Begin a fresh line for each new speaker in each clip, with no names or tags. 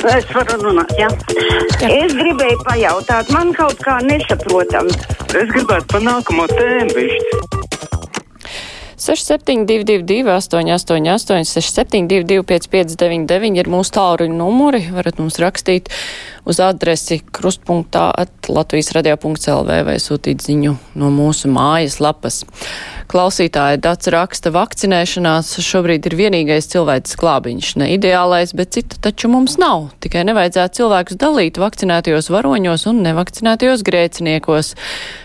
Es varu runāt, jā. jā. Es gribēju pajautāt, man kaut kā nesaprotam.
Es gribētu pa nākamo tēmu višķi.
6722, 888, 672, 559, ir mūsu tālruņa numuri. Varat mums rakstīt uz adresi krustpunktā at Latvijas radio.lv vai sūtīt ziņu no mūsu mājas lapas. Klausītāja Dats raksta, vakcinēšanās šobrīd ir vienīgais cilvēks glābiņš, ne ideālais, bet cita taču mums nav. Tikai nevajadzētu cilvēkus dalīt vakcinētajos varoņos un nevakcinētajos grēciniekos.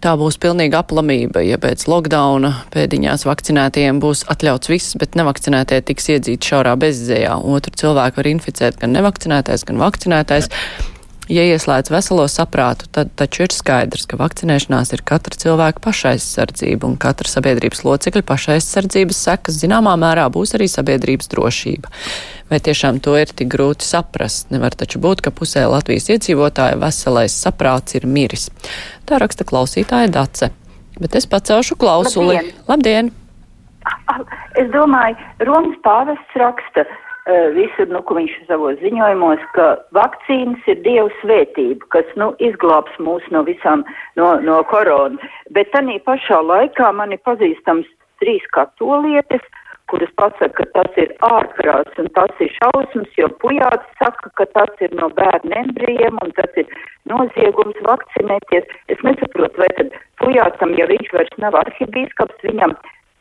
Tā būs pilnīga aplamība, ja pēc lockdowna pēdiņās vakcinētajiem būs atļauts viss, bet nevakcinētie tiks iedzīti šaurā bezzējā. Otru cilvēku var inficēt gan nevakcinētais, gan vakcinētais. Ja ieslēdz veselo saprātu, tad taču ir skaidrs, ka vakcinēšanās ir katra cilvēka pašaizsardzība un katra sabiedrības locekļa pašaizsardzības sekas zināmā mērā būs arī sabiedrības drošība. Vai tiešām to ir tik grūti saprast? Nevar taču būt, ka pusē Latvijas iedzīvotāja veselais saprāts ir miris. Tā raksta klausītāja Dace. Bet es pacelšu klausuli. Labdien!
Labdien. Es domāju, Romas pāvests raksta, visur, nu, ko viņš savos ziņojumos, ka vakcīnas ir Dieva svētība, kas, nu, izglābs mūs no visām, no, no korona. Bet tanī pašā laikā man ir pazīstams trīs katolietes, kuras pasaka, ka tas ir ārprāts un tas ir šausmas, jo pujāts saka, ka tas ir no bērna embrijiem un tas ir noziegums vakcinēties. Es nesaprotu, vai tad pujātam, ja viņš vairs nav arhibīskaps, viņam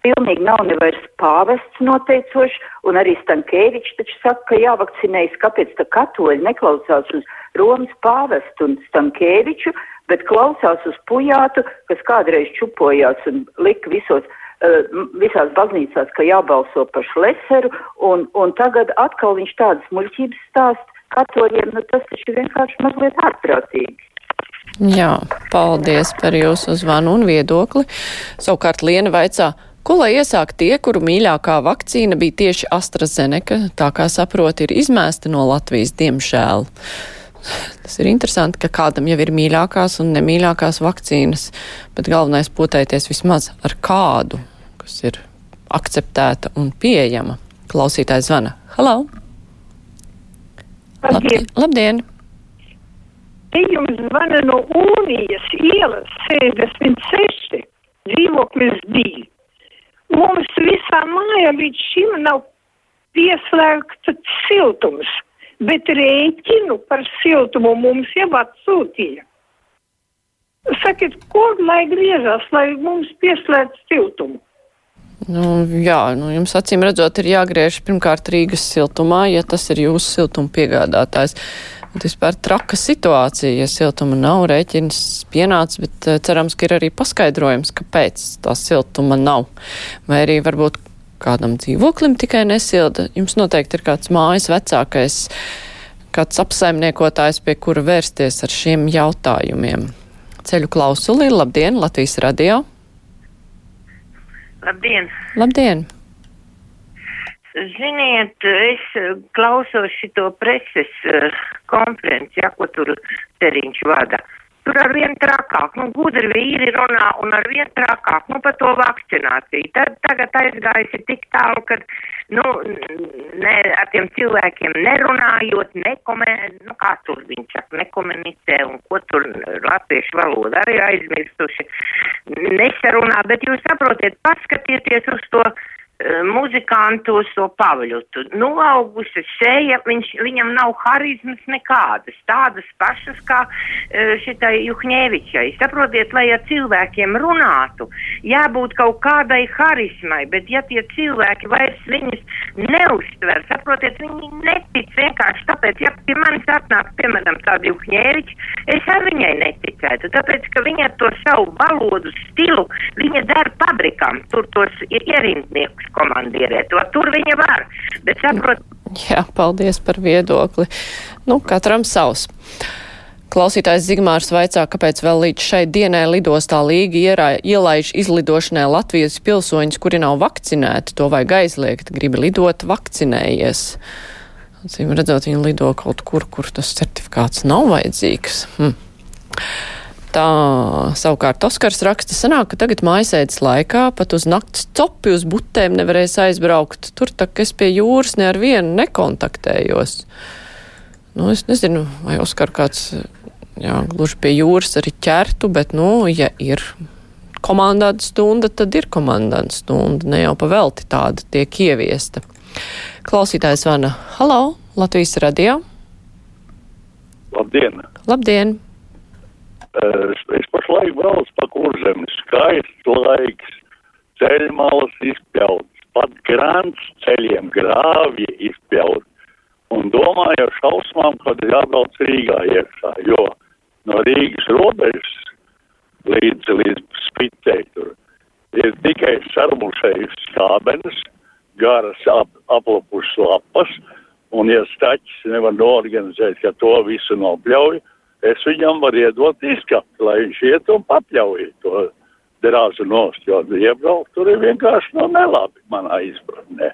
pilnīgi nav nevairs pāvests noteicoši, un arī Stankēvičs taču saka, ka jāvakcinējas, kāpēc tā katoļi neklausās uz Romas pāvestu un Stankēviču, bet klausās uz pujātu, kas kādreiz čupojās un lika visos, uh, visās baznīcās, ka jābalso par šleseru, un, un tagad atkal viņš tādas muļķības stāst katoļiem, nu tas taču vienkārši mazliet ārprātīgi.
Jā, paldies par jūsu zvanu un viedokli. Savukārt Liena vaicā, Ko lai iesāk tie, kuru mīļākā vakcīna bija tieši AstraZeneca, tā kā saprot, ir izmēsta no Latvijas, diemžēl. Tas ir interesanti, ka kādam jau ir mīļākās un nemīļākās vakcīnas, bet galvenais potēties vismaz ar kādu, kas ir akceptēta un pieejama. Klausītājs zvana. Halo!
Labdien!
Labdien.
Te jums zvana no Unijas ielas 66, dzīvoklis 2. Mums visā mājā līdz šim nav pieslēgts siltums, bet rēķinu par siltumu mums jau atsūtīja. Sakiet, kur lai griežas, lai mums pieslēdz siltumu?
Nu, jā, nu, jums acīm redzot, ir jāgriež pirmkārt Rīgas siltumā, ja tas ir jūsu siltuma piegādātājs. Vispār traka situācija, ja siltuma nav, rēķins pienāca, bet eh, cerams, ka ir arī paskaidrojums, kāpēc tā siltuma nav. Vai arī varbūt kādam dzīvoklim tikai nesilda. Jums noteikti ir kāds mājas vecākais, kāds apsaimniekotājs, pie kura vērsties ar šiem jautājumiem. Ceļu klausuli, labdien, Latvijas radio!
Labdien!
Labdien!
Ziniet, es klausos šito preses uh, konferenci, ja, ko tur Teriņš vada. Tur ar vien trakāk, nu, gudri vīri runā un ar vien trakāk, nu, par to vakcināciju. Tad tagad aizgājis ir tik tālu, ka, nu, ne, ar tiem cilvēkiem nerunājot, nekomē, nu, kā tur viņš saka, nekomunicē un ko tur latviešu valoda arī aizmirstuši, nesarunā, bet jūs saprotiet, paskatieties uz to Eh, muzikantu uz to pavaļutu. Noaugusi seja, viņš, viņam nav harizmas nekādas, tādas pašas kā uh, šitai Juhņēvičai. Saprotiet, lai ar cilvēkiem runātu, jābūt kaut kādai harizmai, bet ja tie cilvēki vairs viņus neuztver, saprotiet, viņi netic vienkārši tāpēc, ja pie manis atnāk, piemēram, tāda Juhņēviča, es ar viņai neticētu, tāpēc, ka viņa to savu valodu stilu, viņa dara pabrikām, tur tos ierindniekus komandierēt. To tur viņa var. Bet saprot.
Jā, paldies par viedokli. Nu, katram savs. Klausītājs Zigmārs vaicā, kāpēc vēl līdz šai dienai lidostā Līga ierā, ielaiž izlidošanai Latvijas pilsoņus, kuri nav vakcinēti. To vajag aizliegt, gribi lidot vakcinējies. Cīm redzot, viņi lido kaut kur, kur tas certifikāts nav vajadzīgs. Hm. Tā savukārt Oskars raksta, sanāk, ka tagad mājasēdes laikā pat uz nakts copi uz butēm nevarēs aizbraukt. Tur tā, ka es pie jūras ne ar vienu nekontaktējos. nu, es nezinu, vai Oskar kāds, jā, gluži pie jūras arī ķertu, bet, nu, ja ir komandāta stunda, tad ir komandāta stunda, ne jau pavelti tāda tiek ieviesta. Klausītājs vana, halo, Latvijas radio.
Labdien!
Labdien!
Es pašlaik braucu pa kurzemi, skaists laiks, ceļmalas izpjauts, pat grants ceļiem grāvji izpjaut. Un domāju ar šausmām, kad jābrauc Rīgā iekšā, jo no Rīgas robežas līdz, līdz spicei tur ir tikai sarmušējas skābenes, garas ap, aplapušas lapas, un ja staķis nevar norganizēt, ka to visu nopļauj, es viņam varu iedot izkapt, lai viņš iet un papļauj to drāzu nost, jo iebraukt tur ir vienkārši no nelabi manā izpratnē.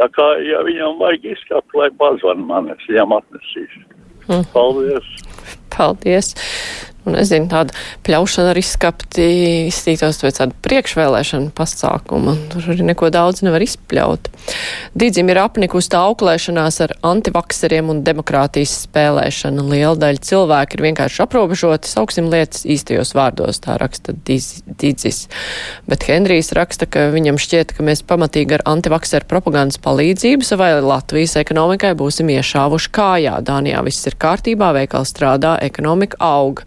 Tā kā, ja viņam vajag izkapt, lai pazvan man, es viņam atnesīšu. Mm. Paldies!
Paldies! Nu, nezinu, tāda pļaušana ar izskapti izstītos pēc tāda priekšvēlēšana pasākuma. Tur arī neko daudz nevar izpļaut. Dīdzim ir apnikusi tā auklēšanās ar antivakseriem un demokrātijas spēlēšanu. Liela daļa cilvēku ir vienkārši aprobežoti, sauksim lietas īstajos vārdos, tā raksta Dīdzis. Bet Henrijs raksta, ka viņam šķiet, ka mēs pamatīgi ar antivakseru propagandas palīdzību savai Latvijas ekonomikai būsim iešāvuši kājā. Dānijā viss ir kārtībā, veikals strādā, ekonomika aug.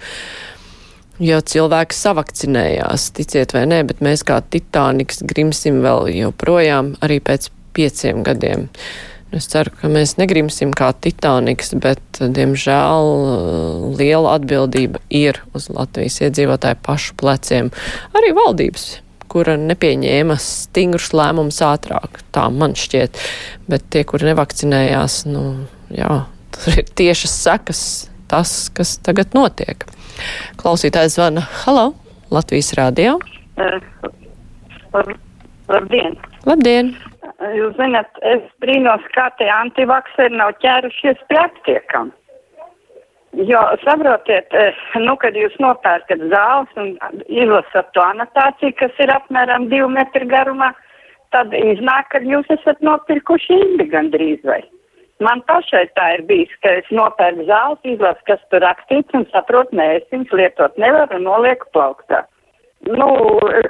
Jo cilvēki savakcinējās, ticiet vai nē, bet mēs kā Titaniks grimsim vēl joprojām arī pēc pieciem gadiem. Es ceru, ka mēs negrimsim kā Titaniks, bet, diemžēl, liela atbildība ir uz Latvijas iedzīvotāju pašu pleciem. Arī valdības, kura nepieņēma stingrus lēmumus ātrāk, tā man šķiet. Bet tie, kuri nevakcinējās, nu, jā, tur ir tiešas sekas tas, kas tagad notiek. Klausītājs zvana Halo, Latvijas rādio.
Uh, labdien!
Labdien!
Jūs zināt, es brīnos, kā tie antivakseri nav ķērušies pie aptiekam. Jo, saprotiet, nu, kad jūs nopērkat zāles un izlasat to anotāciju, kas ir apmēram divu metru garumā, tad iznāk, ka jūs esat nopirkuši indi gandrīz vai. Man pašai tā ir bijis, ka es nopērku zāles, izlasu, kas tur rakstīts un saprotu, nē, es viņus lietot nevaru un nolieku plauktā. Nu,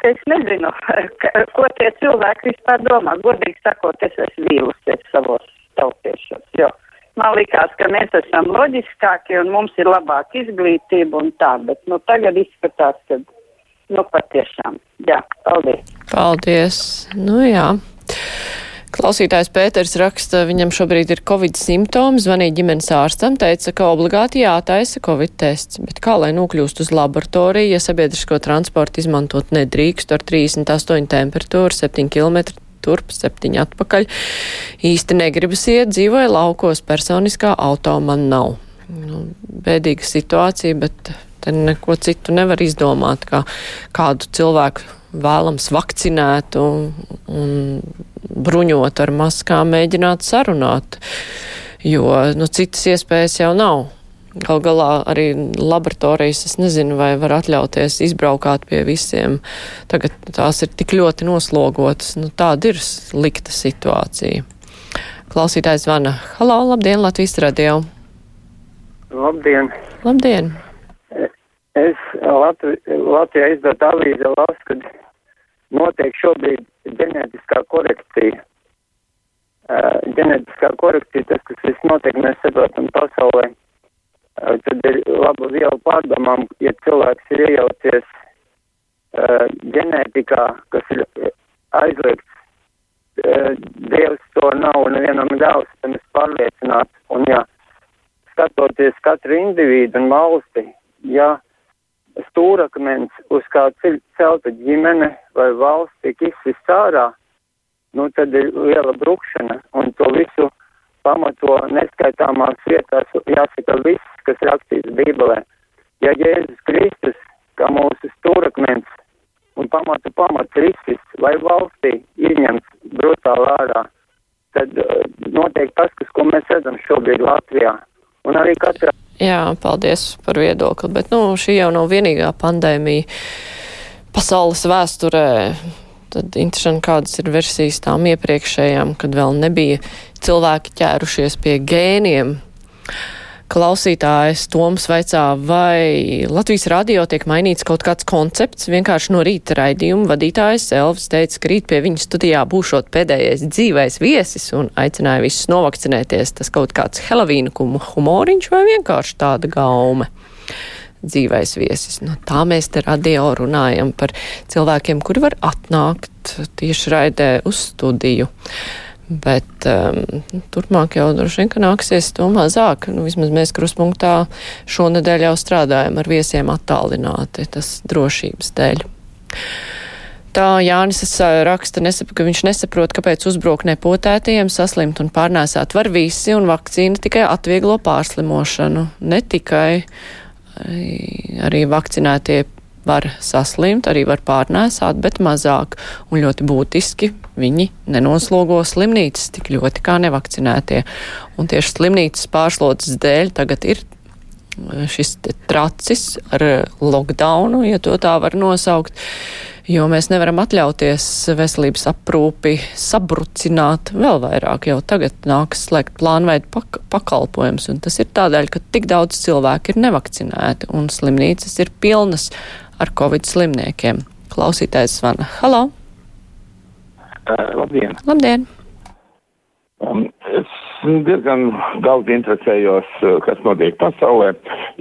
es nezinu, ko tie cilvēki vispār domā. Godīgi sakot, es esmu vīlusies savos tautiešos, jo man likās, ka mēs esam loģiskāki un mums ir labāka izglītība un tā, bet nu tagad izskatās, ka, nu patiešām, jā, paldies.
Paldies, nu jā. Klausītājs Pēters raksta, viņam šobrīd ir covid simptomi, zvanīja ģimenes ārstam, teica, ka obligāti jātaisa covid tests, bet kā lai nokļūst uz laboratoriju, ja sabiedrisko transportu izmantot nedrīkst ar 38 temperatūru, 7 km turp, 7 atpakaļ. Īsti negribas iet, dzīvoja laukos, personiskā auto man nav. Nu, bēdīga situācija, bet te neko citu nevar izdomāt, kā kādu cilvēku vēlams vakcinēt un, un bruņot ar maskām, mēģināt sarunāt, jo nu, citas iespējas jau nav. Gal galā arī laboratorijas, es nezinu, vai var atļauties izbraukāt pie visiem. Tagad tās ir tik ļoti noslogotas. Nu, tāda ir slikta situācija. Klausītājs zvana. Halo, labdien, Latvijas radio.
Labdien.
Labdien.
Es Latvi, Latvijā izdot avīze lasu, kad notiek šobrīd ģenētiskā korekcija. Uh, ģenētiskā korekcija, tas, kas viss notiek, mēs saprotam pasaulē, uh, tad ir laba viela pārdomām, ja cilvēks ir iejaucies uh, ģenētikā, kas ir aizliegts, uh, Dievs to nav nevienam devis, tam es pārliecināts, un ja skatoties katru individu un valsti, ja stūrakmens, uz kā celta ģimene vai valsts tiek izsist ārā, nu tad ir liela brukšana, un to visu pamato neskaitāmās vietās, jāsaka viss, kas rakstīts Bībelē. Ja Jēzus Kristus, kā mūsu stūrakmens un pamatu pamats ir izsists vai valstī izņemts brutāli ārā, tad uh, notiek tas, kas, ko mēs redzam šobrīd Latvijā. Un arī katrā
Jā, paldies par viedokli, bet nu, šī jau nav vienīgā pandēmija pasaules vēsturē. Tad interesanti, kādas ir versijas tām iepriekšējām, kad vēl nebija cilvēki ķērušies pie gēniem. Klausītājs Toms vaicā, vai Latvijas radio tiek mainīts kaut kāds koncepts. Vienkārši no rīta raidījuma vadītājs Elvis teica, ka rīt pie viņa studijā būšot pēdējais dzīvais viesis un aicināja visus novakcinēties. Tas kaut kāds Helovīna humoriņš vai vienkārši tāda gaume dzīvais viesis. Nu, tā mēs te radio runājam par cilvēkiem, kuri var atnākt tieši raidē uz studiju. Bet um, turpmāk jau droši vien, nāksies to mazāk. Nu, vismaz mēs kruspunktā šonadēļ jau strādājam ar viesiem attālināti, tas drošības dēļ. Tā Jānis raksta, nesap, ka viņš nesaprot, kāpēc uzbruk nepotētajiem saslimt un pārnēsāt var visi, un vakcīna tikai atvieglo pārslimošanu. Ne tikai arī vakcinētie var saslimt, arī var pārnēsāt, bet mazāk. Un ļoti būtiski viņi nenoslogo slimnīcas tik ļoti kā nevakcinētie. Un tieši slimnīcas pārslodzes dēļ tagad ir šis tracis ar lockdownu, ja to tā var nosaukt jo mēs nevaram atļauties veselības aprūpi sabrucināt vēl vairāk. Jau tagad nākas slēgt plānveidu pak pakalpojums, un tas ir tādēļ, ka tik daudz cilvēku ir nevakcinēti, un slimnīcas ir pilnas ar covid slimniekiem. Klausītājs zvana. Halo!
Uh, labdien!
Labdien!
Um, es diezgan daudz interesējos, uh, kas notiek pasaulē,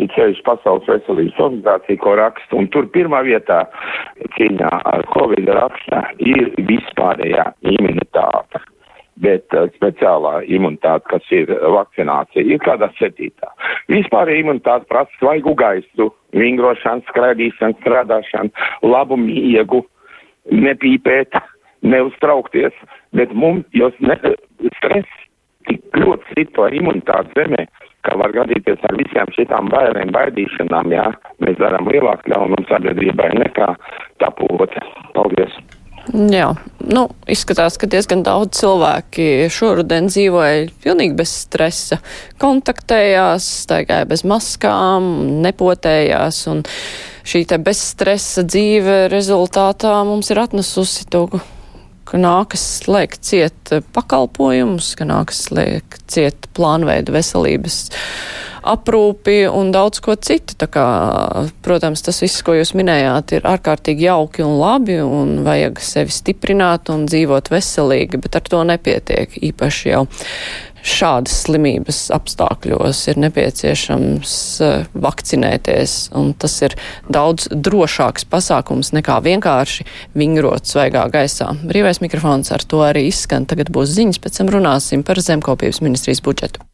ir ceļš Pasaules veselības organizācija, ko raksta, un tur pirmā vietā cīņā ar Covid raksta ir vispārējā imunitāte. Bet uh, speciālā imunitāte, kas ir vakcinācija, ir kādā septītā. Vispārējā imunitāte prasa svaigu gaisu, vingrošanu, skraidīšanu, strādāšanu, labu miegu, nepīpēt, neuztraukties, bet mums jau stress tik ļoti sit to imunitāti zemē, ka var gadīties ar visām šitām bailēm, baidīšanām, jā, mēs darām lielāku ļaunumu sabiedrībai nekā tapot. Paldies!
Jā, nu, izskatās, ka diezgan daudz cilvēki šoruden dzīvoja pilnīgi bez stresa, kontaktējās, staigāja bez maskām, nepotējās, un šī te bez stresa dzīve rezultātā mums ir atnesusi to ka nākas slēgt ciet pakalpojumus, ka nākas slēgt ciet plānveidu veselības aprūpi un daudz ko citu. Tā kā, protams, tas viss, ko jūs minējāt, ir ārkārtīgi jauki un labi un vajag sevi stiprināt un dzīvot veselīgi, bet ar to nepietiek īpaši jau šādas slimības apstākļos ir nepieciešams eh, vakcinēties, un tas ir daudz drošāks pasākums nekā vienkārši vingrot svaigā gaisā. Brīvais mikrofons ar to arī izskan. Tagad būs ziņas, pēc tam runāsim par zemkopības ministrijas budžetu.